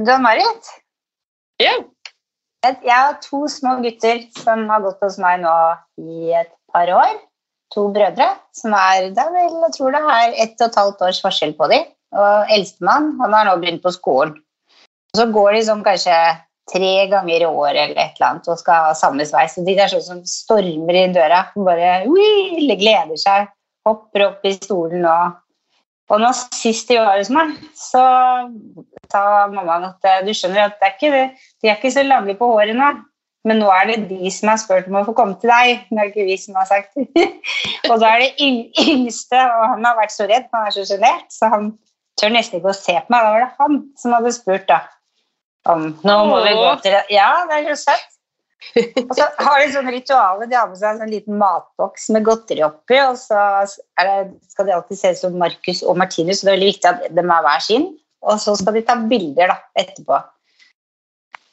Du har Marit? Ja. Jeg har to små gutter som har gått hos meg nå i et par år. To brødre. som er, det er vel, Jeg tror det er ett og et halvt års forskjell på dem. Og eldstemann han har nå begynt på skolen. Og så går de sånn kanskje tre ganger i året eller et eller annet og skal ha samme sveis. Og de er sånn som stormer i døra. og Bare ui, gleder seg. Hopper opp i stolen og Og nå sist de var hos meg, så sa mammaen at eh, du skjønner at det er ikke, de er ikke så lange på håret nå. Men nå er det de som har spurt om å få komme til deg. Det er ikke vi som har sagt det. Og da er det yngste, og han har vært så redd, han er så sjenert, så han tør nesten ikke å se på meg. Da var det han som hadde spurt, da. Om nå må vi gå til det. Ja, det er så søtt. Og så har de sånn rituale. De har med seg en sånn liten matboks med godteri oppi. Og så det, skal de alltid se ut som Markus og Martinus, så det er veldig viktig at de er hver sin. Og så skal de ta bilder da, etterpå.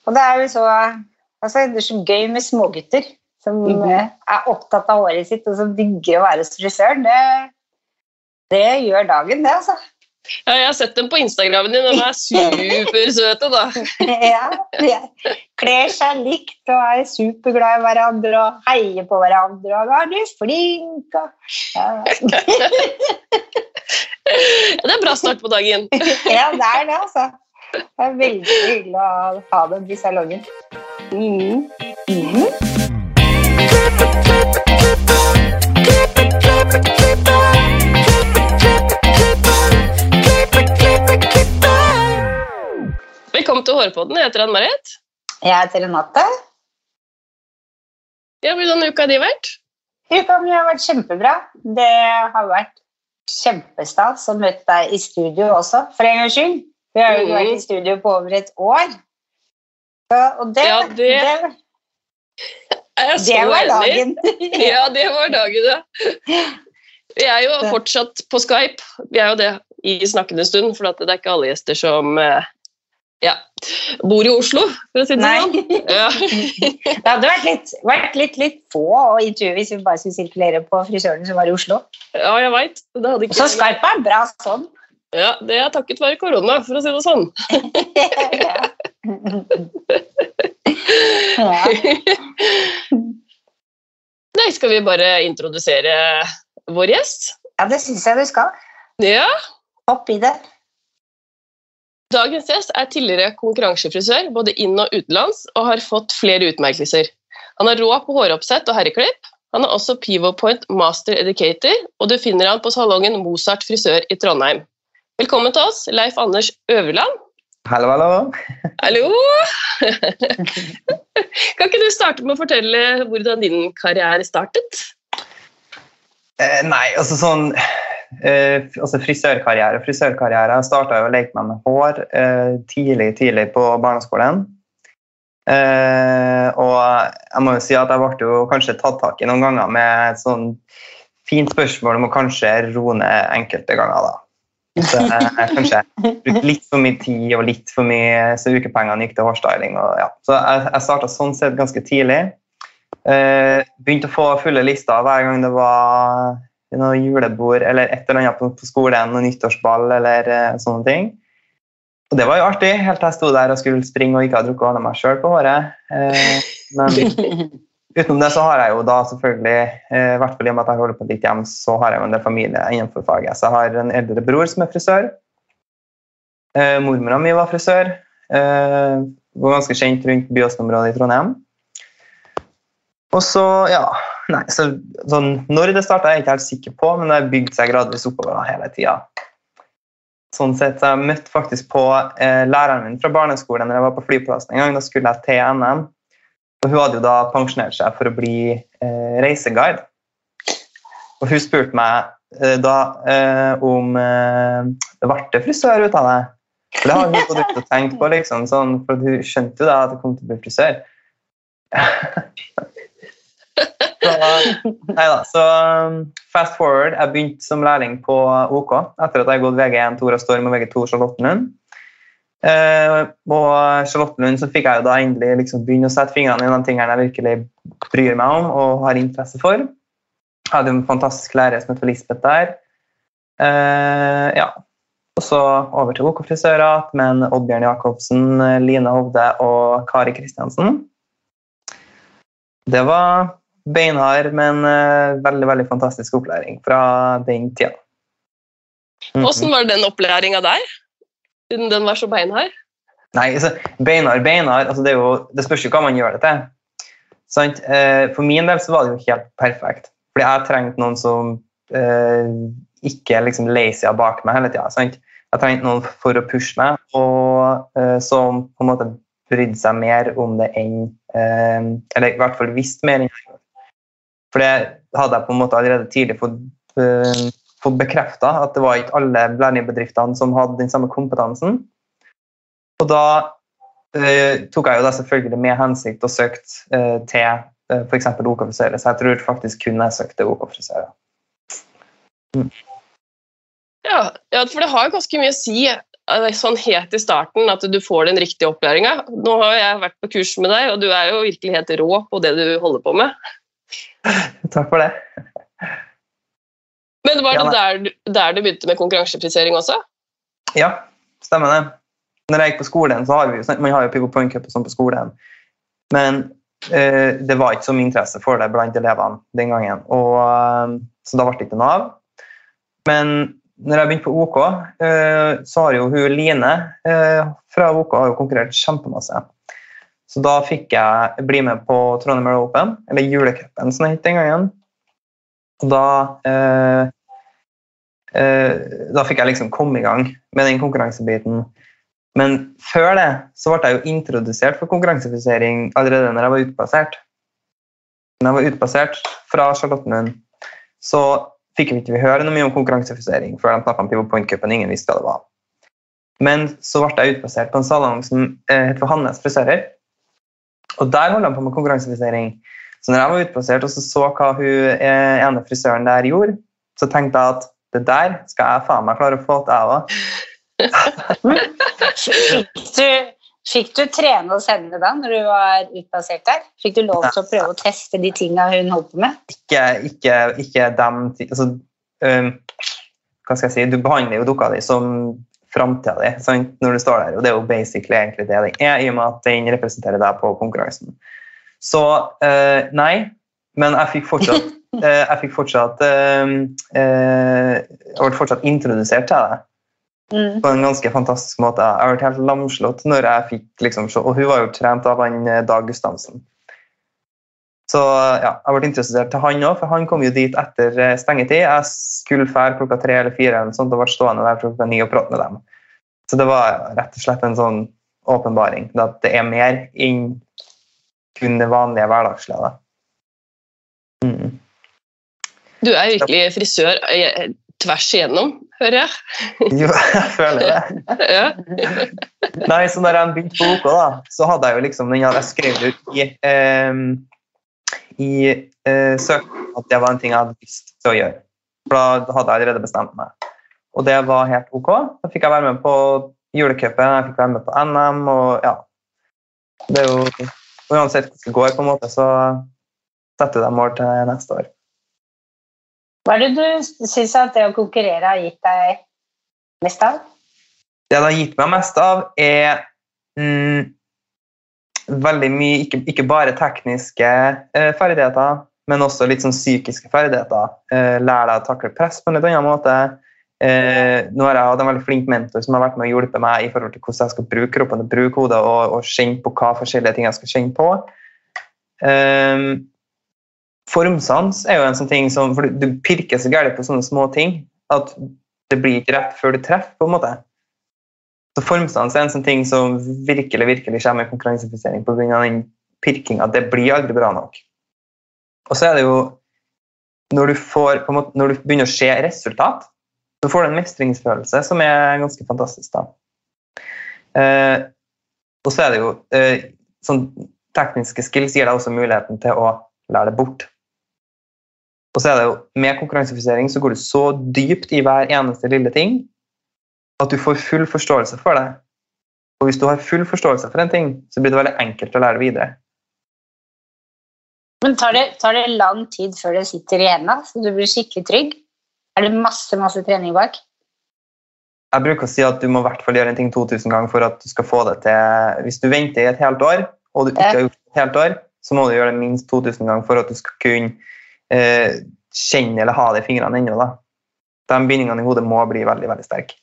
Og det er jo så altså, Det er så gøy med smågutter som mm -hmm. er opptatt av håret sitt, og som digger å være hos frisøren. Det, det gjør dagen, det, altså. Ja, jeg har sett dem på Instagramen din, og de er supersøte, da. ja, de kler seg likt og er superglad i hverandre og heier på hverandre. Og er du flink og ja. Det er bra start på dagen. ja, det er det, altså. Det er veldig hyggelig å ha dem i salongen. Mm. Mm. Velkommen til Hårpodden. Jeg heter Ann-Marit. Jeg heter Renate. Ja, Hvordan uka har de vært? Uka mi har vært kjempebra. Det har vært kjempestas å møte deg i studio også, for en gangs skyld. Vi har jo mm. vært i studio på over et år. Og det, ja, det, det, det var dagen. ja, det var dagen, ja. Vi er jo fortsatt på Skype. Vi er jo det i snakkende stund, for det er ikke alle gjester som eh, ja. Bor i Oslo, for å si det sånn. Ja. det hadde vært litt, vært litt, litt få å intervjue hvis vi bare skulle sirkulere på frisøren som var i Oslo. Ja, jeg vet. Ikke... Så skarp er bra sånn. Ja, det er takket være korona, for å si det sånn. Nei, skal vi bare introdusere vår gjest? Ja, det syns jeg du skal. Ja. Hopp i det. Dagens gjest er tidligere konkurransefrisør både inn- og utenlands og har fått flere utmerkelser. Han har rå på håroppsett og herreklipp. Han er også Pivot Point Master Educator, og du finner han på salongen Mozart frisør i Trondheim. Velkommen til oss, Leif Anders Øverland. Hallo, hallo. Hallo! kan ikke du starte med å fortelle hvordan din karriere startet? Eh, nei, altså sånn eh, altså frisørkarriere. Frisørkarriere starta jo å leke meg med hår eh, tidlig, tidlig på barneskolen. Eh, og jeg må jo si at jeg ble jo kanskje tatt tak i noen ganger med et sånn fint spørsmål om å kanskje roe ned enkelte ganger. da. Så jeg kanskje brukte litt for mye tid og litt for mye så ukepengene gikk til hårstyling. Og, ja. Så jeg, jeg starta sånn sett ganske tidlig. Eh, begynte å få fulle lister hver gang det var noe julebord eller et eller annet på, på skolen, noe nyttårsball eller uh, sånne ting. Og det var jo artig, helt til jeg sto der og skulle springe og ikke ha drukket å av meg sjøl på håret. Uh, men utenom det så har jeg jo da selvfølgelig, uh, i hvert fall i og med at jeg holder på litt hjem, så har jeg jo en del familie innenfor faget. Så jeg har en eldre bror som er frisør. Uh, Mormora mi var frisør. Uh, var ganske kjent rundt Byåsen-området i Trondheim. Og så, ja Nei, så, sånn, Når det starta, er jeg ikke helt sikker på, men det har bygd seg gradvis oppover hele tida. Sånn sett, så jeg møtte faktisk på eh, læreren min fra barneskolen når jeg var på flyplassen en gang. Da skulle jeg til NM. Og hun hadde jo da pensjonert seg for å bli eh, reiseguide. Og hun spurte meg eh, da eh, om eh, det ble frisør ut av det. For det har hun gått og tenkt på, liksom, sånn, for hun skjønte jo da at jeg kom til å bli frisør. Så, neida, så um, fast forward. Jeg begynte som lærling på OK etter at jeg har gått VG1 Tora Storm og VG2 Charlottenlund. Eh, og Charlottenlund så fikk jeg jo da endelig liksom begynne å sette fingrene i de tingene jeg virkelig bryr meg om og har interesse for. Jeg hadde en fantastisk lærer som het Lisbeth der. Eh, ja. Og så over til OK Frisører med Oddbjørn Jacobsen, Line Hovde og Kari Kristiansen. Det var beinhard, men uh, veldig veldig fantastisk opplæring fra den tida. Mm Hvordan var den opplæringa der? Siden den var så beinhard? Nei, altså, beinhard, beinhard altså, det, jo, det, spørs jo hva man gjør det til. Sant? Uh, for min del så var det jo helt perfekt. Fordi jeg trengte noen som uh, ikke liksom lazy bak meg hele tida. Jeg trengte noen for å pushe meg, og som på en måte brydde seg mer om det enn Eller i hvert fall visste mer enn jeg. For det hadde jeg på en måte allerede tidlig fått, uh, fått bekrefta, at det var ikke alle lærlingbedriftene som hadde den samme kompetansen. Og da uh, tok jeg jo da selvfølgelig med hensikt og søkt uh, til uh, f.eks. OK-frisører, så jeg tror faktisk kun jeg søkte OK-frisører. Mm. Ja, ja, for det har jo ganske mye å si sånn helt i starten at du får den riktige opplæringa. Nå har jeg vært på kurs med deg, og du er jo virkelig helt rå på det du holder på med. Takk for det. Men var det der, der, du begynte med konkurransefrisering også? Ja, stemmer det. Når jeg gikk på skolen, så har vi jo, man har jo Pivot Point Cup og sånn på skolen. Men uh, det var ikke så mye interesse for det blant elevene den gangen. Og, uh, så da ble det ikke noe av. Men når jeg begynte på OK, uh, så har jo hun Line fra OK har jo konkurrert kjempemasse. Så da fikk jeg bli med på Trondheim World Open, eller julecupen som det het den gangen. Og da eh, eh, Da fikk jeg liksom komme i gang med den konkurransebiten. Men før det så ble jeg jo introdusert for konkurransefisering allerede når jeg var utplassert. Når jeg var utplassert fra Charlottenlund, så fikk vi ikke høre noe mye om konkurransefisering før de snakka om Pivot Point Cupen. Ingen visste hva det var. Men så ble jeg utplassert på en salong som eh, het for Hannes frisører. Og der holder han på med konkurransefrisering. Så når jeg var utplassert og så, så hva hun eh, ene frisøren der gjorde, så tenkte jeg at det der skal jeg faen meg klare å få til, jeg òg. Fikk du trene hos henne da når du var utplassert der? Fikk du lov til å prøve å teste de tinga hun holdt på med? Ikke, ikke, ikke dem altså, um, Hva skal jeg si, du behandler jo dukka di som framtida di når du står der. Og det er jo basically egentlig det den er, i og med at den representerer deg på konkurransen. Så uh, nei, men jeg fikk fortsatt uh, jeg fikk fortsatt uh, Jeg ble fortsatt introdusert til det. Mm. På en ganske fantastisk måte. Jeg ble helt lamslått når jeg fikk liksom, Og hun var jo trent av han Dag Gustavsen. Så ja, jeg ble interessert til han òg, for han kom jo dit etter stengetid. Jeg skulle fære klokka tre eller fire eller sånt, og ble stående der klokka ni og prate med dem. Så det var rett og slett en sånn åpenbaring. At det er mer enn kun det vanlige hverdagslige. Mm. Du er virkelig frisør eh, tvers igjennom, hører jeg. jo, jeg føler det. Nei, så når jeg begynte på OK, da, så hadde jeg jo liksom den jeg skrev ut i, eh, i eh, søknaden at det var en ting jeg hadde lyst til å gjøre. For da hadde jeg allerede bestemt meg. Og det var helt ok. Da fikk jeg være med på julecupen, jeg fikk være med på NM, og ja Det er jo Uansett hvordan det går, på en måte, så setter de mål til neste år. Hva er det du syns at det å konkurrere har gitt deg mest av? Det det har gitt meg mest av, er mm, veldig mye Ikke, ikke bare tekniske eh, ferdigheter, men også litt sånn psykiske ferdigheter. Eh, lære deg å takle press på en litt annen måte. Eh, nå har jeg hatt en veldig flink mentor som har vært med og hjulpet meg i forhold til hvordan jeg skal bruke kroppen og bruke hodet og, og kjenne på hva forskjellige ting jeg skal kjenne på. Eh, formsans er jo en sånn ting som for Du pirker så gærent på sånne små ting at det blir ikke rett før du treffer. på en måte. Så formstans er en sånn ting som virkelig virkelig kommer i konkurransefisering pga. den pirkinga. Det blir aldri bra nok. Og så er det jo når du, får, måte, når du begynner å se resultat, så får du en mestringsfølelse som er ganske fantastisk. da. Eh, og så er det jo eh, sånn Tekniske skills gir deg også muligheten til å lære det bort. Og så er det jo, Med konkurransefisering så går du så dypt i hver eneste lille ting at du får full forståelse for det. Og hvis du har full forståelse for en ting, så blir det veldig enkelt å lære det videre. Men tar det, tar det, lang tid før det sitter i hendene, så du blir skikkelig trygg? Er det masse masse trening bak? jeg bruker å si at du må i hvert fall gjøre en ting 2000 ganger for at du skal få det til Hvis du venter i et helt år, og du ikke har gjort det et helt år, så må du gjøre det minst 2000 ganger for at du skal kunne eh, kjenne eller ha det i fingrene ennå. da. De bindingene i hodet må bli veldig, veldig sterke.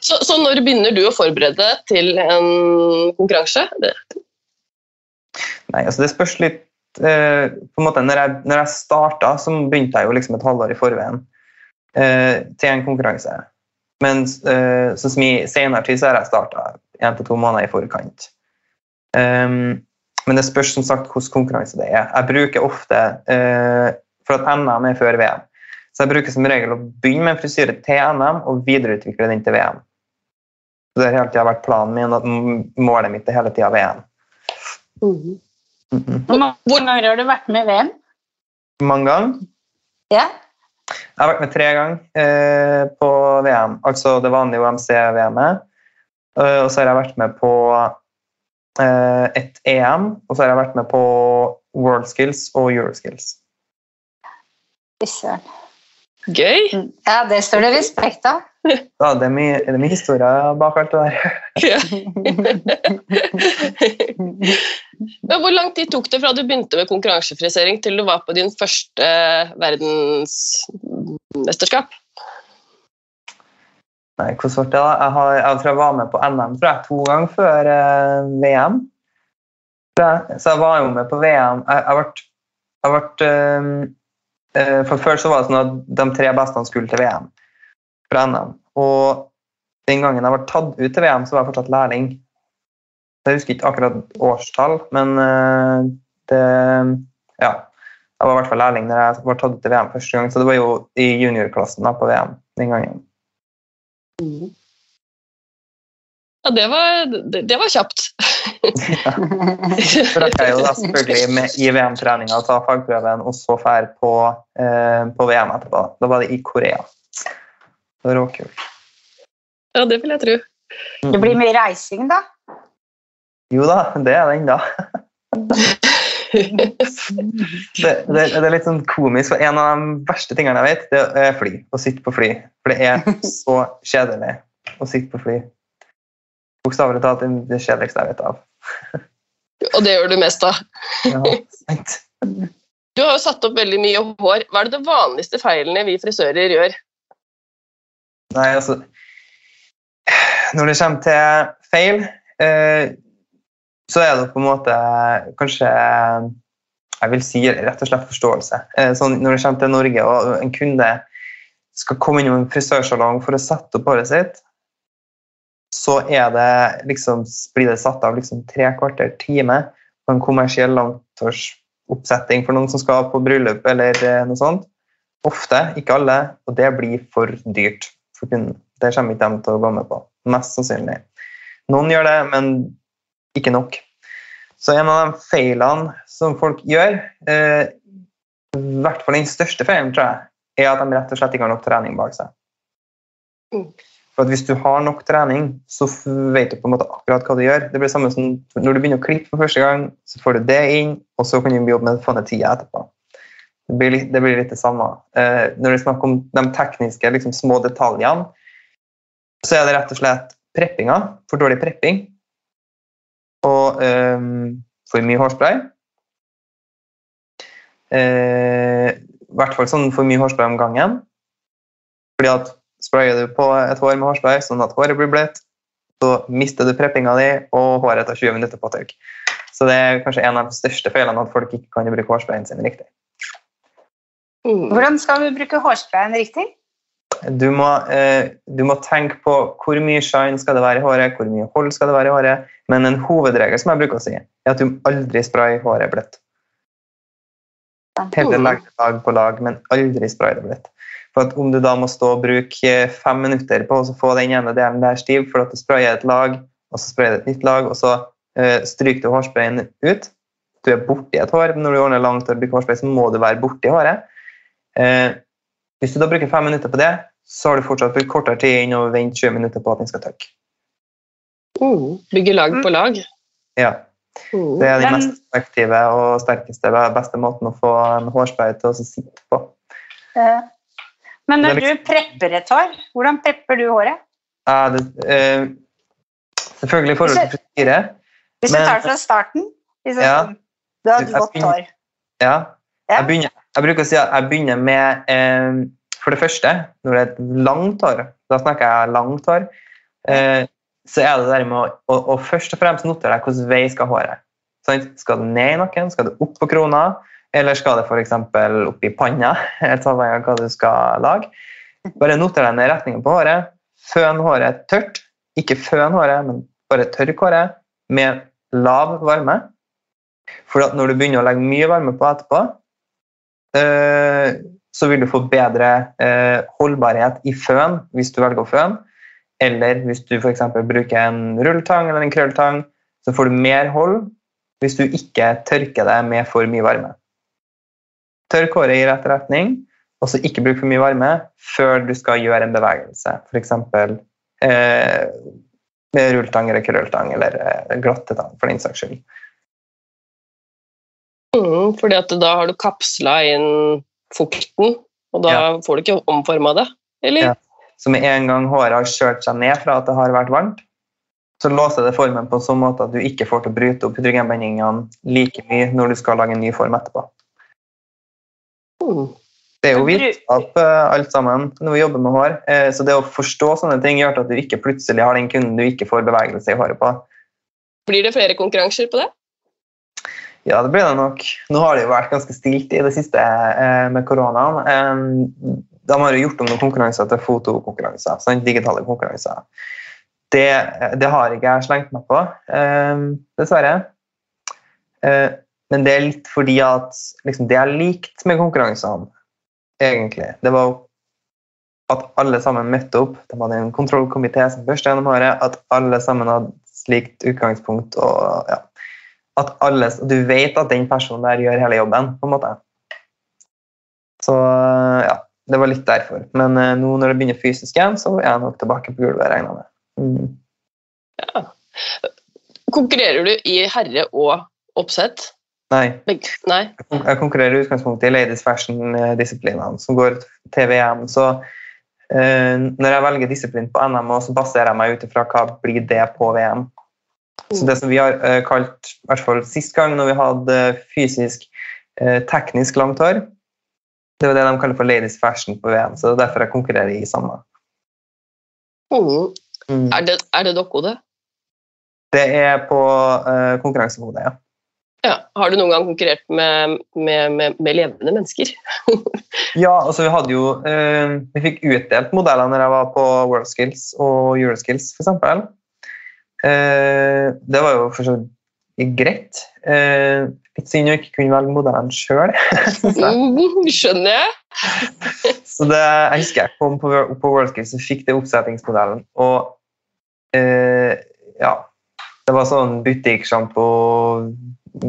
Så, så når begynner du å forberede deg til en konkurranse? Det, Nei, altså det spørs litt eh, på en måte, Når jeg, når jeg starta, så begynte jeg jo liksom et halvår i forveien eh, til en konkurranse. Men eh, sånn som i senere tid så har jeg starta én til to måneder i forkant. Um, men det spørs som sagt hvilken konkurranse det er. Jeg bruker ofte eh, For at NM er før VM. Så jeg bruker som regel å begynne med en frisyre til NM og videreutvikle den til VM. Så det har hele tida vært planen min at målet mitt er hele tida VM. Mhm. Hvor mange ganger har du vært med i VM? Mange ganger. Ja. Jeg har vært med tre ganger eh, på VM, altså det vanlige OMC-VM-et. Uh, og så har jeg vært med på uh, et EM, og så har jeg vært med på World Skills og Euroskills. Fy søren. gøy! Ja, det står det respekt av. Ja, det, er mye, det er mye historie bak alt det der. Ja. Men hvor lang tid tok det fra du begynte med konkurransefrisering til du var på din første verdensmesterskap? Nei, hvordan ble det da? Jeg, har, jeg tror jeg var med på NM tror jeg, to ganger før eh, VM. Så jeg var jo med på VM. Jeg, jeg ble, jeg ble eh, eh, For før så var det sånn at de tre beste skulle til VM fra NM. Og den gangen jeg ble tatt ut til VM, så var jeg fortsatt lærling. Jeg husker ikke akkurat årstall, men eh, det Ja. Jeg var i hvert fall lærling når jeg ble tatt ut til VM første gang, så det var jo i juniorklassen da, på VM den gangen. Ja, det var, det, det var kjapt. Så rakk jeg jo da selvfølgelig med, i VM-treninga ta fagprøven, og så dra på, eh, på VM etterpå. Da var det i Korea. Råkult. Ja, det vil jeg tro. Det blir mye reising, da. Jo da, det er det ennå. Det, det, det er litt sånn komisk, for en av de verste tingene jeg vet, det er fly. Å sitte på fly. For det er så kjedelig å sitte på fly. Bokstavelig talt det det kjedeligste jeg vet av. Og det gjør du mest av. Ja, sant. Du har jo satt opp veldig mye hår. Hva er det, det vanligste feilene vi frisører gjør? Nei, altså Når det kommer til feil, eh, så er det på en måte kanskje Jeg vil si rett og slett forståelse. Eh, sånn, når det kommer til Norge og en kunde skal komme innom en frisørsalong for å sette opp håret sitt, så det liksom, blir det satt av liksom tre kvarter time på en kommersiell langtårsoppsetting for noen som skal på bryllup eller eh, noe sånt. Ofte, ikke alle, og det blir for dyrt for kunden. Det kommer ikke de til å gå med på. Mest sannsynlig. Noen gjør det, men ikke nok. Så en av de feilene som folk gjør, eh, i hvert fall den største feilen, tror jeg, er at de rett og slett ikke har nok trening bak seg. Mm. For Hvis du har nok trening, så vet du på en måte akkurat hva du gjør. Det blir samme som Når du begynner å klippe for første gang, så får du det inn, og så kan du jobbe med å få ned tida etterpå. Det blir, litt, det blir litt det samme. Eh, når det er snakk om de tekniske liksom, små detaljene, så er det rett og slett preppinga. For dårlig prepping. Og eh, for mye hårspray. Eh, I hvert fall sånn for mye hårspray om gangen. Fordi at sprayer du på et hår med hårspray sånn at håret blir bløtt, så mister du preppinga di, og håret tar 20 minutter på tørk. Så det er kanskje en av de største feilene at folk ikke kan bruke hårsprayen sin riktig. Mm. Hvordan skal vi bruke hårsprayen riktig? Du må, eh, du må tenke på hvor mye shine skal det være i håret, hvor mye hold skal det være i håret. Men en hovedregel som jeg bruker å si, er at du aldri sprayer håret bløtt. Heller legg det lag på lag, men aldri spray det bløtt. For at om du da må stå og bruke fem minutter på å få den ene delen der stiv, for at du sprayer et lag, og så sprayer du et nytt lag, og så eh, stryker du hårsprayen ut Du er borti et hår, men når du ordner langt og bruker hårspray, så må du være borti håret. Eh, hvis du da bruker fem minutter på det, så har du fortsatt brukt kortere tid enn å vente 20 minutter på at den skal tørke. Uh, Bygge lag på lag. Ja, Uh, Det er den Men- mest effektive og sterkeste beste måten å få en hårspray til å sitte på. Uh, Men når liksom... du prepper et hår, hvordan prepper du håret? Ja, det, eh, selvfølgelig i forhold til frisyre. Hvis du tar det fra starten liksom, Ja. sånn, Du har et vått hår. Ja. Ja. Jeg, begynner, jeg bruker å si at jeg begynner med eh, For det første, når det er et langt hår, da snakker jeg langt hår, eh, så er det det der med å, å, å først og fremst notere deg hvilken vei skal håret. Sånn, Skal det ned i nakken, skal det opp på krona, eller skal det f.eks. opp i panna? Helt avhengig av hva du skal lage. Bare noter deg ned retningen på håret. Føn håret tørt. Ikke føn håret, men bare tørk håret med lav varme. For når du begynner å legge mye varme på etterpå, så vil du få bedre eh, holdbarhet i føn hvis du velger å føne. Eller hvis du f.eks. bruker en rulletang eller en krølltang, så får du mer hold hvis du ikke tørker det med for mye varme. Tørk håret i rett retning, og så ikke bruk for mye varme før du skal gjøre en bevegelse. F.eks. Eh, med rulletang eller krølltang eller glottetang, glattetang, for den saks skyld. Mm, fordi at da har du kapsla inn fukten, og da Ja. får du ikke omforma det. Eller? Ja. Så med en gang håret har kjørt seg ned fra at det har vært varmt, så låser det formen på en sånn måte at du ikke får til å bryte opp hydrogenbindingene like mye når du skal lage en ny form etterpå. Mm. Det er jo vitenskap eh, alt sammen når vi jobber med hår. Eh, Så det å forstå sånne ting gjør at du ikke plutselig har den kunden du ikke får bevegelse i håret på. Blir det flere konkurranser på det? Ja, det blir det nok. Nå har det jo vært ganske stilt i det siste eh, med koronaen. De har jo gjort om noen konkurranser til fotokonkurranser, sånn digitale konkurranser. Det, det har ikke jeg slengt meg på, dessverre. Eh, Men det er litt fordi at liksom, det jeg likte med konkurransene, egentlig, det var at alle sammen møtte opp. De hadde en kontrollkomité som børste gjennom håret, at alle sammen hadde slikt utgangspunkt. og ja, at alle, Du vet at den personen der gjør hele jobben, på en måte. Så ja, det var litt derfor. Men eh, nå når det begynner fysisk igjen, så er jeg nok tilbake på gulvet, regner jeg med. Mm. Konkurrerer du i herre- og oppsett? Nei, Nei? jeg konkurrerer i utgangspunktet i ladies fashion-disiplinene som går til VM. Så eh, når jeg velger disiplin på NM, så baserer jeg meg ut ifra hva blir det på VM. Så det som vi har eh, kalt, i hvert fall sist gang når vi hadde fysisk eh, teknisk langt hår, det var det de kaller for ladies fashion på VM. Så det er derfor jeg konkurrerer i samme. Mm. Mm. Er det, er det dokkhode? Det er på uh, konkurransehodet, ja. Ja. Har du noen gang konkurrert med, med, med, med levende mennesker? Ja, altså vi hadde jo uh, Vi fikk utdelt modeller når jeg var på WorldSkills og Euroskills, f.eks. Uh, det var jo for så vidt greit. Eh, litt synd å ikke kunne velge modellen sjøl. Mm, skjønner jeg. Så det, jeg husker jeg kom på, på WorldSkills og fikk det oppsettingsmodellen. Og eh, ja Det var sånn butikksjampo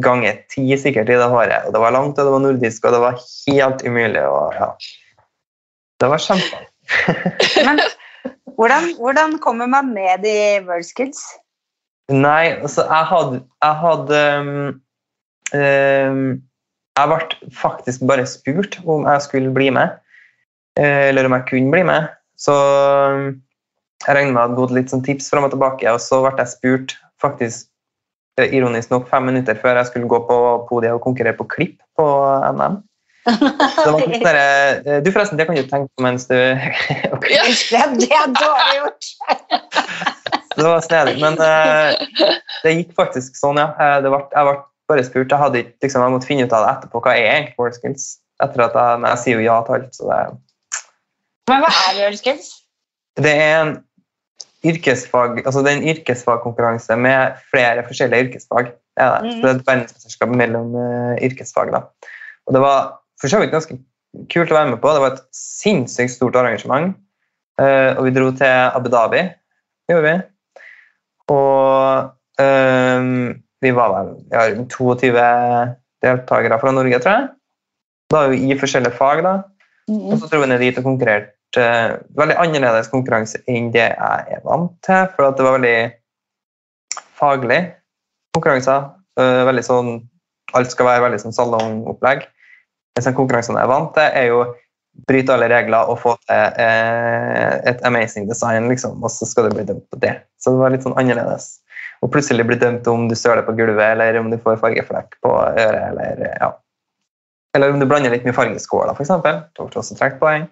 ganger ti sikkert i det håret. Og det var langt, og det var nordisk, og det var helt umulig. Og, ja. Det var kjempe... Men hvordan, hvordan kommer man ned i World Skills? Nei, altså, jeg hadde, jeg hadde um, um, Jeg ble faktisk bare spurt om jeg skulle bli med, eh, eller om jeg kunne bli med. Så um, jeg regner med at jeg hadde gått litt sånn tips fram og tilbake, og så ble jeg spurt faktisk eh, ironisk nok fem minutter før jeg skulle gå på podiet og konkurrere på klipp på NM. Det var sånn der, eh, du forresten, det kan du tenke på mens du Ja. Det, er dårlig gjort. Det var snedig, men uh, det gikk faktisk sånn, ja. Eh, det ble, jeg ble bare spurt. Jeg hadde liksom, jeg måtte finne ut av det etterpå. Hva er egentlig World Skills? Etter at jeg, men jeg sier jo ja til alt. så det, Men hva er World Skills? det er en yrkesfag, altså det er en yrkesfagkonkurranse med flere forskjellige yrkesfag. Ja, det. Mhm. Så det er et verdensmesterskap mellom uh, yrkesfag. Da. Og det var for så vidt ganske kult å være med på. Det var et sinnssykt stort arrangement. Uh, og vi dro til Abu Dhabi, gjorde vi. Og um, vi var vel ja, 22 deltakere fra Norge, tror jeg. Da var vi i forskjellige fag, da. Og så dro vi ned dit og konkurrerte. Uh, veldig annerledes konkurranse enn det jeg er vant til, for at det var veldig faglig konkurranser. Uh, veldig sånn, alt skal være veldig sånn salongopplegg. Mens den konkurransen jeg er vant til, er jo bryte alle regler og få til eh, et amazing design, liksom, og så skal du bli dømt på det. Så det var litt sånn annerledes. Og plutselig bli dømt om du søler på gulvet, eller om du får fargeflekk på øret, eller ja. Eller om du blander litt mye fargeskåler, f.eks. Ble også trukket poeng.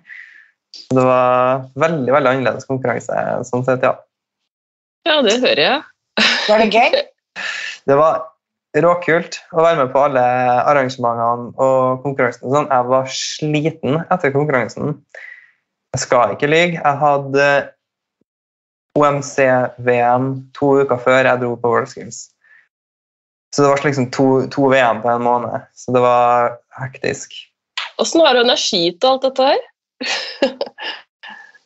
Så det var veldig veldig annerledes konkurranse. sånn sett, ja. Ja, det hører jeg. Var det gøy? Det var råkult å være med på alle arrangementene og konkurransen. Sånn. Jeg var sliten etter konkurransen. Jeg skal ikke lyge. Jeg hadde OMC-VM to uker før jeg dro på World Skills. Så det var liksom to, to VM på en måned. Så det var hektisk. Åssen har du energi til alt dette her?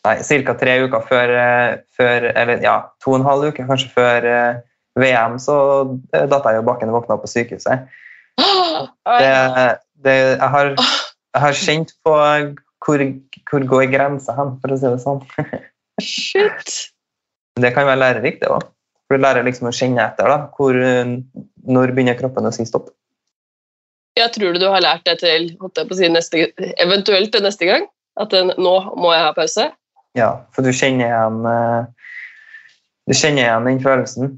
Nei, Ca. tre uker før, eh, før, Eller ja, to og en halv uke kanskje før eh, VM, så datt jeg jo bakken og våkna på sykehuset. Det, det, jeg, har, jeg har kjent på hvor, hvor går grensa hen, for å si det sånn. Shit. Det kan være lærerikt, det òg. For du lærer liksom å kjenne etter. da, hvor, Når begynner kroppen å si stopp? Jeg tror du har lært det til si, neste, eventuelt til neste gang? At den, nå må jeg ha pause? Ja, for du kjenner igjen eh, du kjenner igjen den følelsen.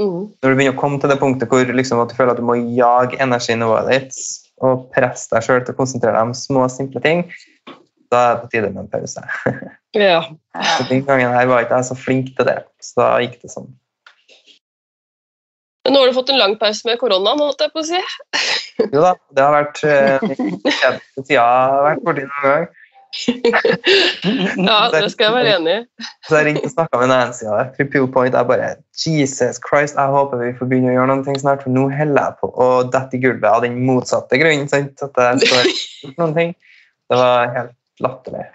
Mm. Når du begynner å komme til det punktet hvor liksom, du føler at du må jage energinivået ditt og presse deg sjøl til å konsentrere deg om små, simple ting, da er det på tide med en pause. Ja. Så Den gangen her var ikke jeg så flink til det, så da gikk det sånn. Men nå har du fått en lang pause med koronaen, holdt jeg på å si. Jo da, det har vært eh, den kjedeligste tida jeg har vært borti noen gang. Ja, det skal jeg være enig i. Så jeg ringte og snakka med Nancy og fra Point, Jeg bare Jesus Christ, jeg håper vi får begynne å gjøre noe snart, for nå holder jeg på å dette i gulvet av den motsatte grunnen. Sant? At jeg står noen ting. Det var helt latterlig.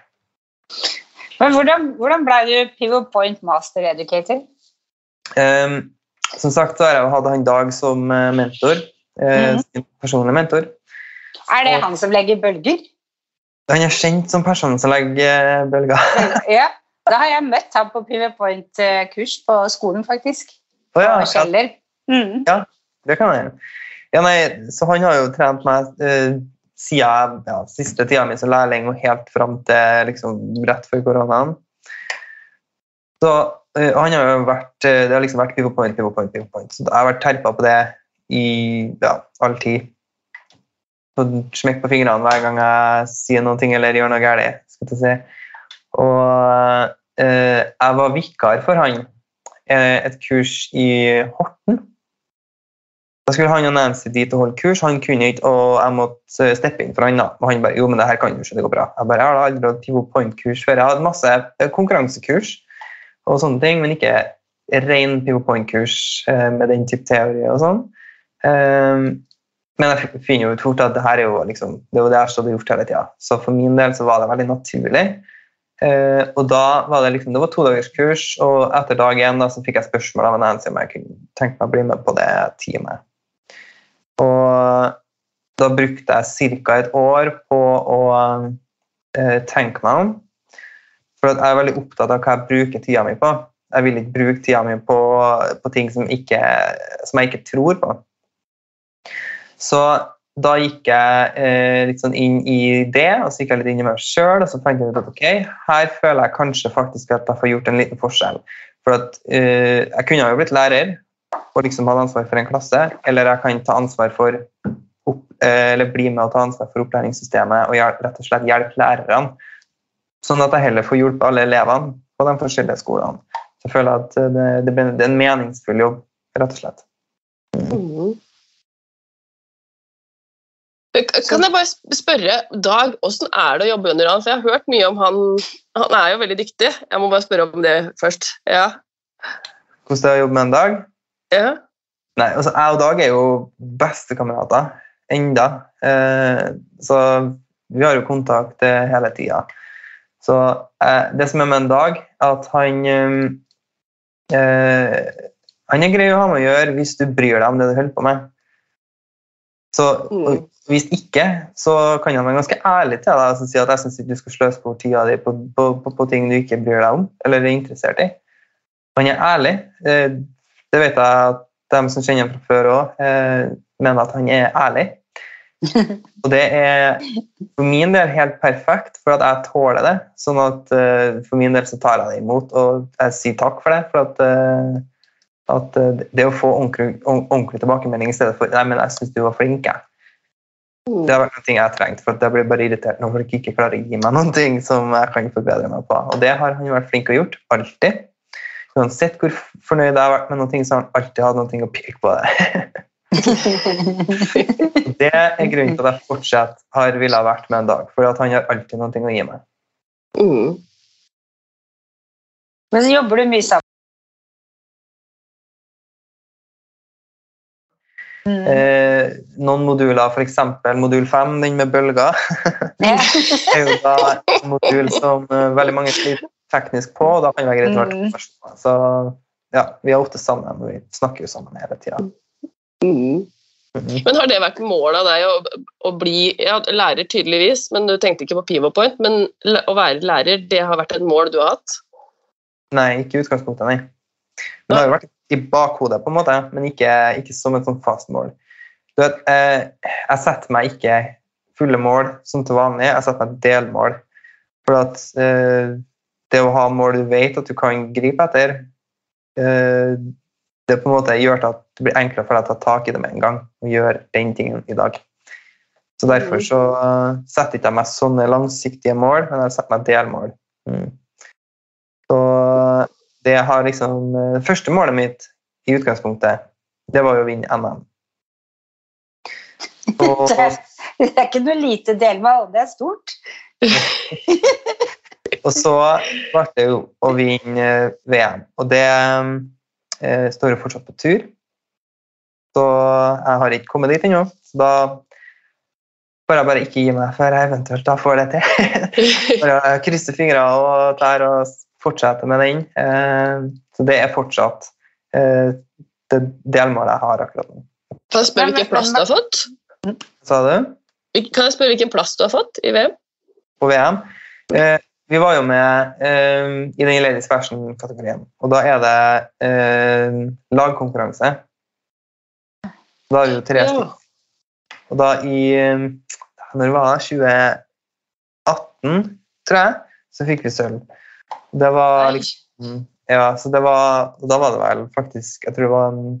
Men hvordan, hvordan ble du Pivot Point Master Educator? Um, som sagt så har jeg hatt han Dag som eh, mentor. Mm -hmm. sin personlige mentor. Er det han som legger bølger? Han er kjent som personen som legger eh, bølger. Ja, da har jeg møtt ham på Pivot Point-kurs på skolen, faktisk. Å ja, ja, Kjeller. Mm. det kan jeg. Ja, nei, så han har jo trent meg uh, siden ja, siste tida mi som lærling og helt fram til liksom, rett før koronaen. Så uh, han har jo vært uh, Det har liksom vært pivot point, pivot point, pivot point. Så jeg har vært terpa på det i ja, all tid. Så smekk på fingrene hver gang jeg sier noe eller gjør noe galt. skal jeg si. Og eh, jeg var vikar for han eh, et kurs i Horten. Da skulle han og Nancy dit og holde kurs. Han kunne ikke, og jeg måtte steppe inn for han. da. Og han bare jo, men det her kan du ikke, det går bra. Jeg bare, jeg har aldri hatt pivot point-kurs før. Jeg hadde masse eh, konkurransekurs og sånne ting, men ikke ren pivot point-kurs eh, med den type teori og sånn. Men jeg finner jo ut fort at det her er jo liksom, det er jo det jeg har gjort hele tida. Så for min del så var det veldig naturlig. Eh, og da var det liksom, det var to dagers kurs, og etter dag én da, fikk jeg spørsmål av Nancy om jeg kunne tenke meg å bli med på det teamet. Og da brukte jeg ca. et år på å eh, tenke meg om. For jeg er veldig opptatt av hva jeg bruker tida mi på. Jeg vil ikke bruke tida mi på, på ting som, ikke, som jeg ikke tror på. Så da gikk jeg eh, litt sånn inn i det, og så gikk jeg litt inn i meg sjøl. Og så fant jeg at ok, her føler jeg kanskje faktisk at jeg får gjort en liten forskjell. For at eh, jeg kunne jo blitt lærer og liksom hatt ansvar for en klasse, eller jeg kan ta ansvar for opp, eh, eller bli med og ta ansvar for opplæringssystemet og hjel- rett og slett hjelpe lærerne. Sånn at jeg heller får hjulpet alle elevene på de forskjellige skolene. Så jeg føler at det, det, blir- det er en meningsfull jobb, rett og slett. Mm. Kan jeg bare spørre Dag, hvordan er det å jobbe under han? For jeg har hørt mye om han. Han er jo veldig dyktig. Jeg må bare spørre om det først. Ja. Hvordan det er å jobbe med en dag? ja. Nei, altså Jeg og Dag er jo bestekamerater enda. Eh, så vi har jo kontakt eh, hele tida. Så eh, det som er med en Dag, er at han Han er grei å ha med å gjøre hvis du bryr deg om det du holder på med. Så Mm. Hvis ikke, så kan han være ganske ærlig til deg og si at jeg syns ikke du skal sløse bort tida di på, på, på, på ting du ikke bryr deg om eller er interessert i. Han er ærlig. Eh, Det vet jeg at de som kjenner ham fra før òg, mener at han er ærlig. Og det er for min del helt perfekt, for at jeg tåler det. Sånn at eh, for min del så tar jeg det imot, og jeg sier takk for det. For at, eh, at eh, det å få ordentlig, ordentlig tilbakemelding i stedet for Nei, men jeg syns du var flink, jeg. Det har vært noe jeg har trengt, for jeg blir bare irritert når folk ikke klarer å gi meg noen ting som jeg kan forbedre meg på. Og det har han vært flink og gjort, alltid. Uansett hvor fornøyd jeg har vært med noe, så har han alltid hatt noe å peke på det. Det er grunnen til at jeg fortsatt har villet vært med en dag, for han har alltid noe å gi meg. Mm. Men så jobber du mye Mm. Eh, noen moduler, f.eks. modul 5, den med bølger, Ja. er jo da en modul som eh, veldig mange sliter teknisk på, og da kan det være greit å være to Mm. personer. Så ja, vi er ofte sammen, og vi snakker jo sammen hele tida. Mm. Men har det vært målet av deg å, å bli ja, lærer, tydeligvis, men du tenkte ikke på Pivopoint, men å være lærer, det har vært et mål du har hatt? Nei, ikke i utgangspunktet, nei. Men det har jo vært i bakhodet, på en måte, men ikke, ikke som et sånt fast mål. Du vet, eh, jeg setter meg ikke fulle mål som til vanlig, jeg setter meg delmål. For at eh, det å ha mål du vet at du kan gripe etter, eh, det på en måte gjør at det blir enklere for deg å ta tak i det med en gang og gjøre den tingen i dag. Så derfor så eh, setter ikke jeg meg sånne langsiktige mål, men jeg setter meg delmål. Mm. Så det har liksom eh, første målet mitt i utgangspunktet, det var jo å vinne NM. Og, Det er, det er ikke noe lite delmål, det er stort. og så ble det jo å vinne eh, VM, og det eh, står jo fortsatt på tur. Så jeg har ikke kommet dit ennå. Så da får jeg bare ikke gi meg før jeg eventuelt da får det til. bare krysse fingre og tær og fortsette med den. Eh, så det er fortsatt eh, det delmålet jeg har akkurat nå. Kan jeg spørre hvilken plass du har fått? Sa du? Kan jeg spørre hvilken plass du har fått i VM? På VM? Eh, vi var jo med i den Ladies Fashion-kategorien, og da er det eh, lagkonkurranse. Da er det jo tre stykker. Og da i Når var det? 2018, tror jeg, så fikk vi sølv. Det var liksom Ja, så det var Da var det vel faktisk Jeg tror det var, en,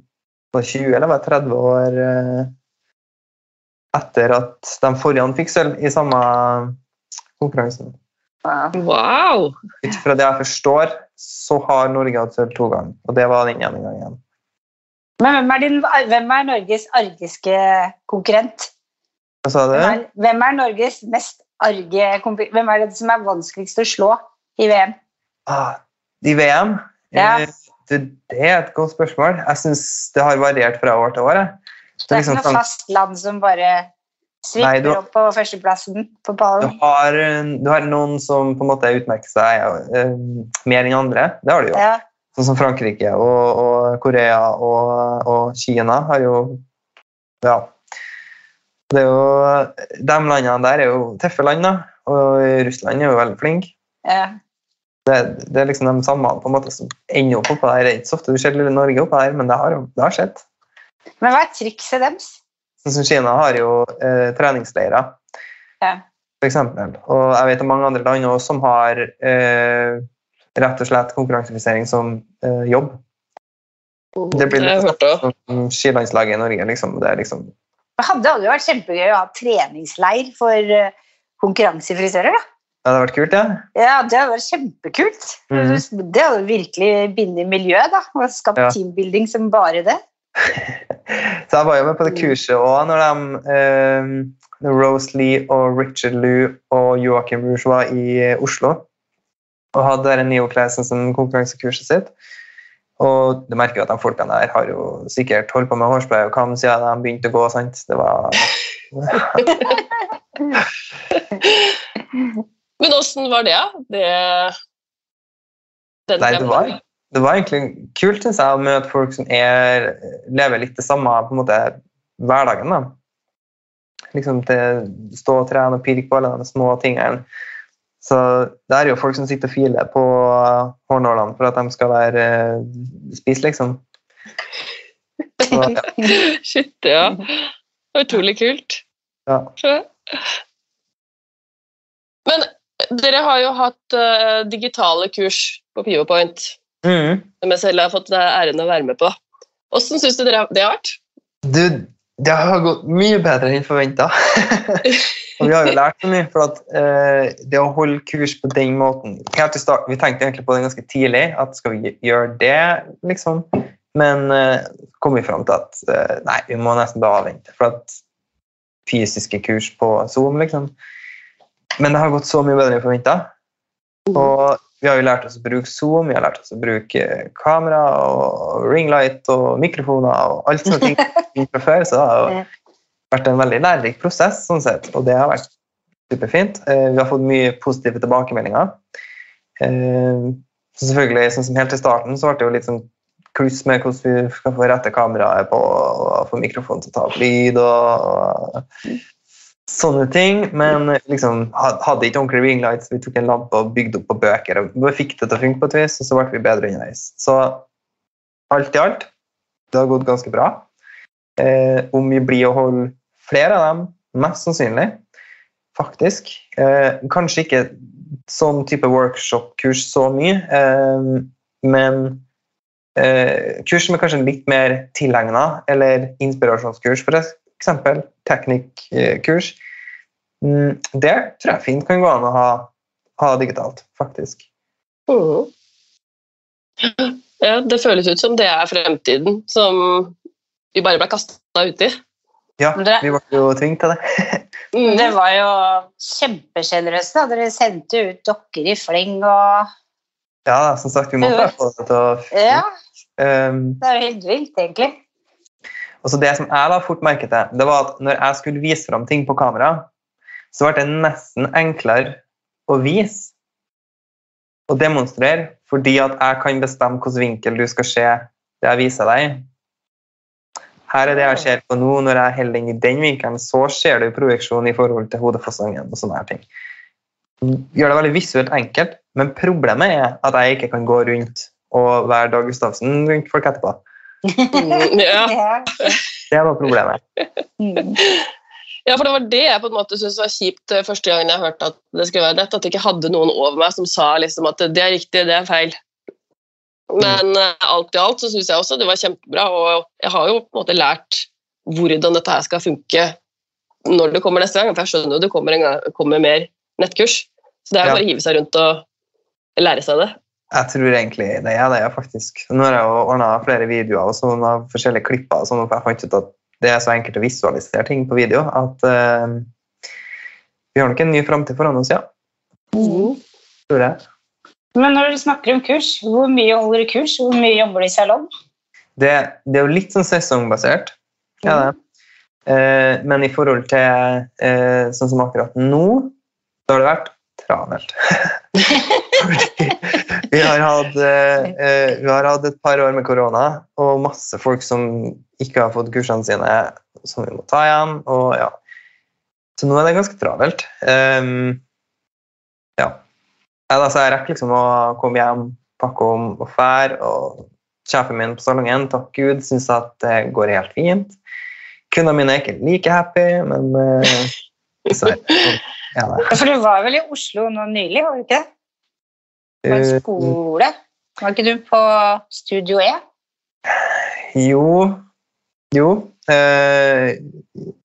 var 20 eller var 30 år eh, etter at de forrige fikk sølv i samme konkurransen. Wow. Ut fra det jeg forstår, så har Norge hatt sølv to ganger, og det var den ene gangen. Men hvem er, din, hvem er Norges argeste konkurrent? Hva sa du? Hvem er, hvem er Norges mest arge konkurrent? Hvem er det som er vanskeligst å slå i VM? Ah, I VM? Ja. Eh, Det, det er et godt spørsmål. Jeg syns det har variert fra år til år. jeg. Det er ikke liksom noe sånn- fast land som bare Nei, svipper du- opp på førsteplassen på Du ballen. har, du har noen som på en måte utmerker seg ja, mer enn andre. Det har du jo. Ja. Sånn som Frankrike og, og Korea og, og Kina har jo Ja. Det er jo, de landene der er jo tøffe land, da. Og Russland er jo veldig flink. Ja. Det, det er liksom de samme på en måte som ender opp oppå der. Det er ikke så ofte du ser lille Norge oppå der, men det har det har skjedd. Men hva er trikset deres? Sånn som Kina har jo eh, treningsleirer, Ja. for eksempel. Og jeg vet om mange andre land også som har eh, rett og slett konkurransefisering som eh, jobb. Det blir litt sånn som skilandslaget i Norge. Liksom. Det er liksom Det hadde jo vært kjempegøy å ha treningsleir for eh, konkurransefrisører. da. Det hadde vært kult, ja. Ja, Det hadde vært kjempekult. Mm. Det hadde virkelig bindet miljøet da, og skapt Ja. teambuilding som bare det. Så jeg var jo med på det kurset òg når de um, Rose Lee og Richard Lou og Joachim Rouge var i eh, Oslo og hadde den Neoclassen som konkurransekurset sitt. Og du merker jo at de folkene der har jo sikkert holdt på med hårspray og kam siden de begynte å gå. sant? Det var Men åssen var det, da? Det, Nei, det var, det var egentlig kult synes jeg, å møte folk som er, lever litt det samme på en måte hverdagen. da. Liksom til stå og trene og pirke på alle de små tingene. Så det er jo folk som sitter og filer på hårnålene for at de skal være eh, spise, liksom. Så, ja. Shit, ja. Utrolig kult. Ja. Men dere har jo hatt uh, digitale kurs på Pivopoint, Mm. som jeg selv har fått æren å være med på. Hvordan syns du dere det har vært? Du, det har gått mye bedre enn forventa. og vi har jo lært så mye. For at uh, det å holde kurs på den måten start, Vi tenkte egentlig på det ganske tidlig, at skal vi gjøre det, liksom? Men uh, kom vi fram til at uh, nei, vi må nesten bare avvente. For at fysiske kurs på Zoom, liksom. Men det har gått så mye bedre enn forventa. Og vi har jo lært oss å bruke Zoom, vi har lært oss å bruke kamera og ringlight og mikrofoner og alt sånne ting fra før, så det har jo vært en veldig lærerik prosess, sånn sett, og det har vært superfint. Eh, Vi har fått mye positive tilbakemeldinger. Eh, Så selvfølgelig, sånn som helt til starten, så ble det jo litt sånn kluss med hvordan vi skal få rette kameraet på og få mikrofonen til å ta opp lyd og, og sånne ting. Men liksom hadde ikke ordentlig ringlight, så vi tok en lampe og bygde opp på bøker og Vi fikk det til å funke på et vis, og så ble vi bedre underveis. Så alt i alt, det har gått ganske bra. Eh, om vi blir å holde flere av dem, mest sannsynlig, faktisk. Eh, kanskje ikke sånn type workshop-kurs så mye, eh, men eh, kurs som er kanskje litt mer tilegna, eller inspirasjonskurs, for eksempel teknikkurs. Mm, det tror jeg fint kan gå an å ha, ha digitalt, faktisk. Mm. Ja, det føles ut som det er fremtiden som vi bare ble kasta uti. Ja, vi ble jo tvunget til det. Mm. Det var jo kjempesjenerøst. da. Dere sendte ut dokker i fleng og Ja, som sagt, vi måtte få det til å Ja, Um, det er jo helt vilt, egentlig. Og så Det som jeg la fort merke til, det var at når jeg skulle vise fram ting på kamera, så ble det nesten enklere å vise og demonstrere, fordi at jeg kan bestemme hvilken vinkel du skal se det jeg viser deg. Her er det jeg ser på nå. Når jeg holder den i den vinkelen, så ser du projeksjon i forhold til hodefasongen. og sånne her ting. Gjør det veldig visuelt enkelt, men problemet er at jeg ikke kan gå rundt og være Dag Gustavsen rundt folk etterpå. Mm, ja. Ja. Det var problemet. Mm. ja, for det var det jeg på en måte syntes var kjipt eh, første gangen jeg hørte at det skulle være nett, at jeg ikke hadde noen over meg som sa liksom at det er riktig, det er feil. Men mm. alt i alt så syns jeg også det var kjempebra, og jeg har jo på en måte lært hvordan dette her skal funke når det kommer neste gang, for jeg skjønner jo det kommer, en gang, kommer mer nettkurs. Så det er Ja. bare å hive seg rundt og lære seg det. Jeg tror egentlig det er det, faktisk. Nå har jeg jo ordna flere videoer og sånn av forskjellige klipper, sånn, for jeg fant ut at det er så enkelt å visualisere ting på video at uh, vi har nok en ny framtid foran oss, ja. Mm. Tror jeg. Men når du snakker om kurs, hvor mye holder du kurs? Hvor mye jobber du i salong? Det, det er jo litt sånn sesongbasert, ja, det. Uh, men i forhold til uh, sånn som akkurat nå, så har det vært travelt. Vi har, hatt, eh, eh, vi har hatt et par år med korona og masse folk som ikke har fått kursene sine, som vi må ta igjen. Og, ja. Så nå er det ganske travelt. Um, ja. da, jeg rekker liksom å komme hjem, pakke om og fære. Og sjefen min på salongen, takk Gud, syns at det går helt fint. Kundene mine er ikke like happy, men eh, så, ja, det. For du var vel i Oslo nå nylig, var du ikke det? På en Eh, skole? Var ikke du på Studio E? Jo Jo. Eh,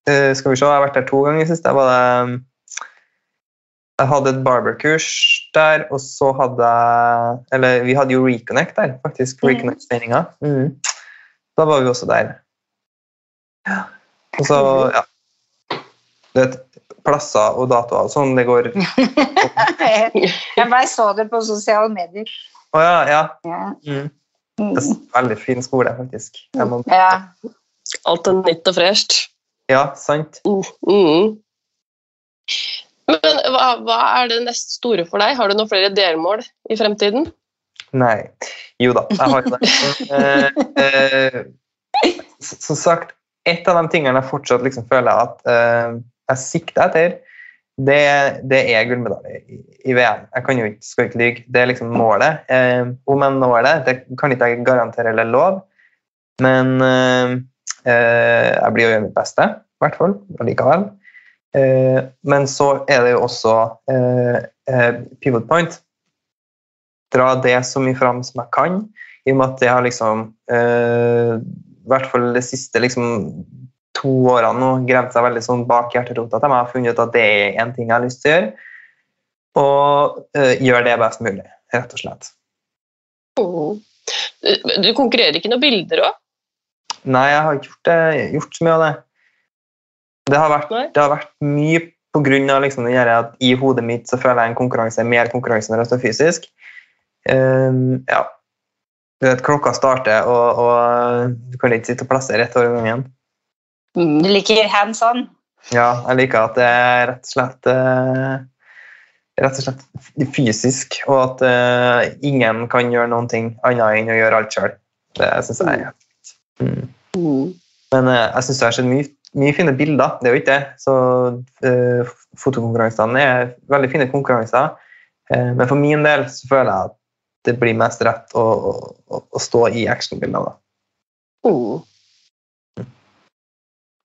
eh, skal vi se, jeg har vært der to ganger sist. Jeg, var der, jeg hadde et barberkurs der, og så hadde jeg Eller vi hadde jo Reconnect der, faktisk. Mhm. Reconnect-meninga. Mm. Da var vi også der. Ja. Og så, ja Du vet, plasser og datoer og sånn, det går Jeg bare så det på sosiale medier. ja, ja. Ja. Mm. Mm. Det er en veldig fin skole, faktisk. Må, ja. Alt er nytt og fresht. ja, sant. Mm. Men hva, hva er det neste store for deg? Har du noen flere delmål i fremtiden? Nei. Jo da, jeg har ikke det. Eh, eh, som sagt, et av de tingene jeg fortsatt liksom føler at eh, jeg sikter etter, det, det er gullmedalje i, VM. Jeg kan jo ikke, skal ikke lyve. Det er liksom målet. Eh, om jeg når det, det kan ikke jeg garantere eller love, men eh, eh, jeg blir å gjøre mitt beste, i hvert fall, allikevel. Eh, men så er det jo også eh, eh, pivot point. Dra det så mye fram som jeg kan, i og med at det har liksom I hvert fall det siste liksom, to årene nå gravd seg veldig sånn bak hjerterota til meg og funnet ut at det er en ting jeg har lyst til å gjøre. Og uh, gjør det best mulig, rett og slett. Mm. Du, konkurrerer ikke noen bilder òg? Nei, jeg har ikke gjort, det, gjort så mye av det. Det har vært, det har vært mye på grunn av liksom, at i hodet mitt så føler jeg en konkurranse mer konkurranse når jeg står fysisk. Um, ja. Du vet, klokka starter, og, og du kan ikke sitte og plassere rett over gangen. Mm. Du liker hands on. Ja, jeg liker at det er rett og slett eh, rett og slett fysisk, og at uh, ingen kan gjøre noen ting annet enn å gjøre alt sjøl. Det syns jeg er mm. Mm. Men uh, jeg syns det har sett mye, mye fine bilder. Det er jo ikke det. Så uh, fotokonkurransene er veldig fine konkurranser. Men for min del så føler jeg at det blir mest rett å, å, å stå i actionbilder. da. Mm.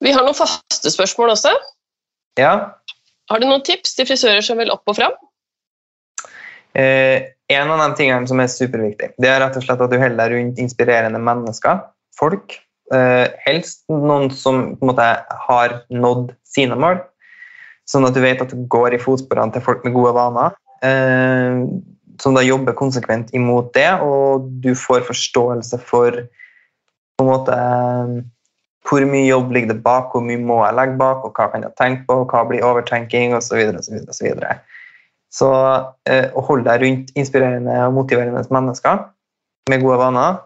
Vi har noen faste spørsmål også. Ja. Har du noen tips til frisører som vil opp og fram? Eh, en av de tingene som er superviktig, det er rett og slett at du holder deg rundt inspirerende mennesker, folk. Eh, helst noen som på en måte har nådd sine mål, sånn at du vet at du går i fotsporene til folk med gode vaner. Eh, som da jobber konsekvent imot det, og du får forståelse for på en måte hvor mye jobb ligger det bak, hvor mye må jeg legge bak, og hva kan jeg tenke på, og hva blir overtenking, osv. Så, videre, så, videre. så eh, å holde deg rundt inspirerende og motiverende mennesker med gode vaner,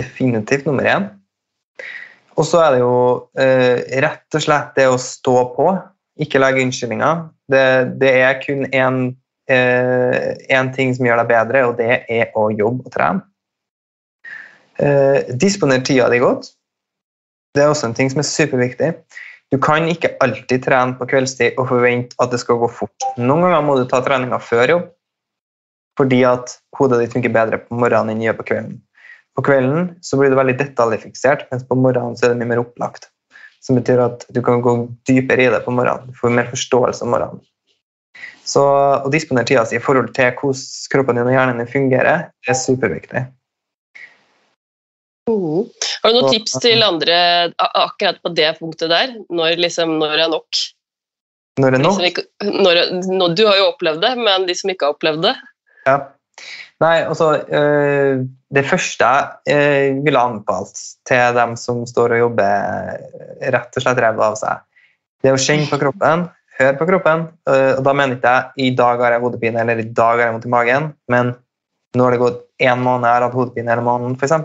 definitivt nummer én. Og så er det jo eh, rett og slett det å stå på, ikke legge unnskyldninger. Det, det er kun én eh, ting som gjør deg bedre, og det er å jobbe og trene. Eh, disponer tida di godt. Det er også en ting som er superviktig. Du kan ikke alltid trene på kveldstid og forvente at det skal gå fort. Noen ganger må du ta treninga før jobb, fordi at hodet ditt funker bedre på morgenen enn det gjør på kvelden. På kvelden så blir du veldig detaljfiksert, mens på morgenen så er det mye mer opplagt. Som betyr at du kan gå dypere i det på morgenen. Du får mer forståelse om morgenen. Så å disponere tida si i forhold til hvordan kroppen din og hjernen din fungerer, er superviktig. Mm. Har du noen tips til andre akkurat på det punktet der? Når, liksom, når er nok? Når er nok ikke, når, når, du har jo opplevd det, men de som ikke har opplevd det? Ja. Nei, altså øh, Det første jeg øh, ville anbefalt til dem som står og jobber øh, rett og slett ræva av seg, det er å kjenne på kroppen, høre på kroppen. øh, og Da mener ikke jeg i dag har jeg hodepine eller i dag har jeg vondt i magen, men nå har det gått én måned jeg har hatt hodepine hele måneden, f.eks.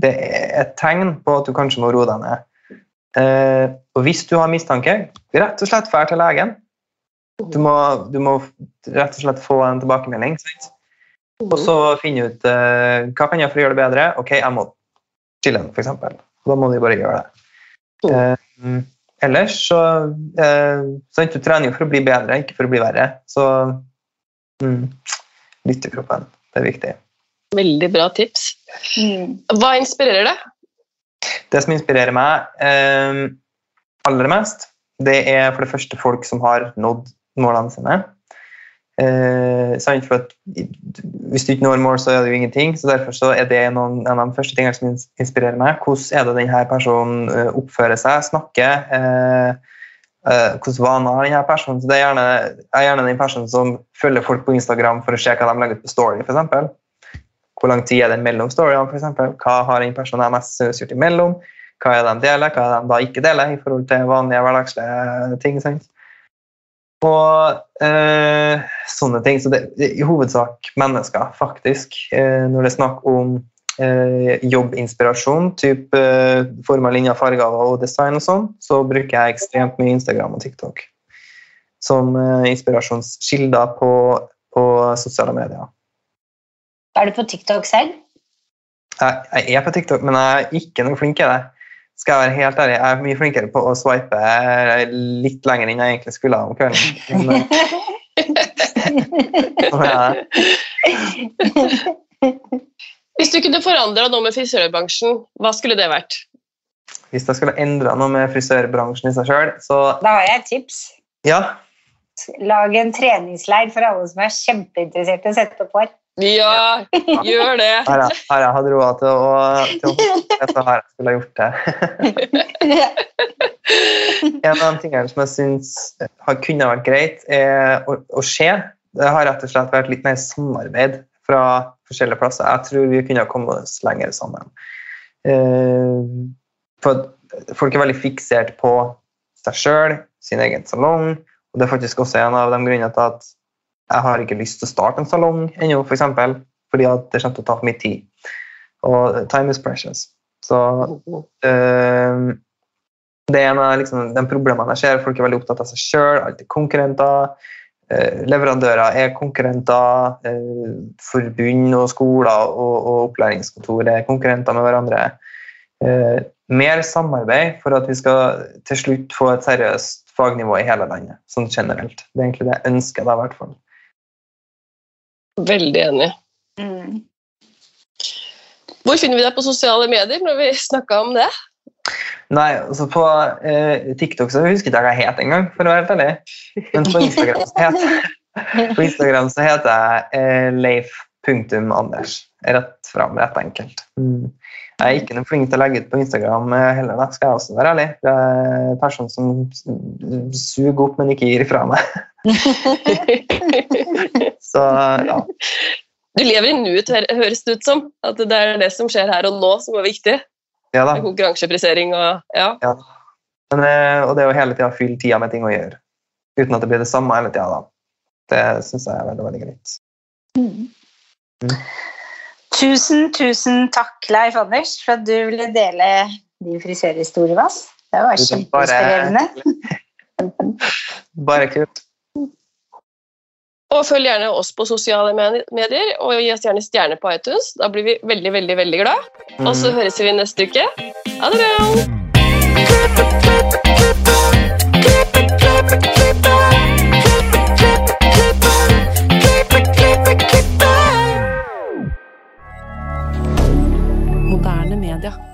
Det er et tegn på at du kanskje må roe deg ned. Eh, og hvis du har mistanke, rett og slett dra til legen. Du må, du må rett og slett få en tilbakemelding. Sant? Og så finne ut eh, hva kan jeg for å gjøre det bedre. Ok, jeg må chille, f.eks. Da må du bare gjøre det. Eh, ellers så eh, sant, Du trener jo for å bli bedre, ikke for å bli verre. Så mm, lytt til kroppen. Det er viktig. Veldig bra tips. Mm. Hva inspirerer deg? Det som inspirerer meg eh, aller mest, det er for det første folk som har nådd målene sine. Eh, for at Hvis du ikke når mål, så er det jo ingenting. så Derfor så er det noen, en av de første tingene som inspirerer meg. Hvordan er det denne personen eh, oppfører seg, snakker? Eh, eh, Hvilke vaner har denne personen? Så det er gjerne, er gjerne den personen som følger folk på Instagram for å se hva de legger ut på Story. For eksempel. Hvor lang tid er det mellom storyene? Eksempel? hva har den personen jeg mest gjort imellom? Hva er det de deler, hva er det de da ikke deler i forhold til vanlige hverdagslige ting? Sant? Og eh, sånne ting. Så det er i hovedsak mennesker, faktisk. Eh, når det er snakk om eh, jobbinspirasjon, type eh, form av linjer, farger og design og sånn, så bruker jeg ekstremt mye Instagram og TikTok som eh, inspirasjonskilder på, på sosiale medier. Er du på TikTok selv? Jeg, jeg er på TikTok, men jeg er ikke noe flink i det. Skal jeg være helt ærlig, Jeg er mye flinkere på å swipe litt lenger enn jeg egentlig skulle om kvelden. Men, eh. Hvis du kunne forandra noe med frisørbransjen, hva skulle det vært? Hvis jeg skulle endra noe med frisørbransjen i seg sjøl, så Da har jeg et tips. Ja. Lag en treningsleir for alle som er kjempeinteressert i å sette opp hår. Ja, gjør det! Har jeg, har jeg hatt råd til å, til å det, så har jeg skulle ha gjort det. En av de tingene som jeg syns har- kunne vært greit er å, å se, det har rett og slett vært litt mer samarbeid fra forskjellige plasser. Jeg tror vi kunne ha kommet oss lenger sammen. Eh, For folk er veldig fiksert på seg sjøl, sin egen salong, og det er faktisk også en av de grunnene til at jeg har ikke lyst til å starte en salong ennå, for eksempel, fordi at det kommer til å ta for mye tid. Og time is precious. Så øh, det er en av liksom, de problemene jeg ser. Folk er veldig opptatt av seg sjøl, alltid konkurrenter. Øh, leverandører er konkurrenter. Øh, forbund og skoler og, og opplæringskontor er konkurrenter med hverandre. Mer samarbeid for at vi skal til slutt få et seriøst fagnivå i hele landet. Sånn generelt. Det er egentlig det jeg ønsker, da, i hvert fall. Veldig enig. Mm. Hvor finner vi deg på sosiale medier når vi snakka om det? Nei, altså på eh, TikTok så husker ikke jeg hva jeg het engang, for å være helt ærlig. Men på Instagram så heter, på Instagram så heter jeg eh, Leif.Anders. Rett fram, rett enkelt. Mm. Jeg er ikke noe flink til å legge ut på Instagram eh, heller, da, skal jeg også være ærlig. Jeg er en person som suger opp, men ikke gir ifra meg. Så ja. Du lever i nuet, høres det ut som. At det er det som skjer her og nå, som er viktig. ja da. Konkurranseprisering og ja. Ja. Men, eh, og det er jo hele tida fylle tida med ting å gjøre. Uten at det blir det samme hele tida. Det syns jeg er veldig, veldig greit. Mm. Mm. Tusen, tusen takk, Leif Anders, for at du ville dele din frisørhistorie med oss. Det var kjempeinspirerende. er bare- Bare kult. Og følg gjerne oss på sosiale medier, og gi oss gjerne stjerne på iTunes. Da blir vi veldig, veldig, veldig glad. Og så høres vi neste uke. Ha det bra! Moderne media.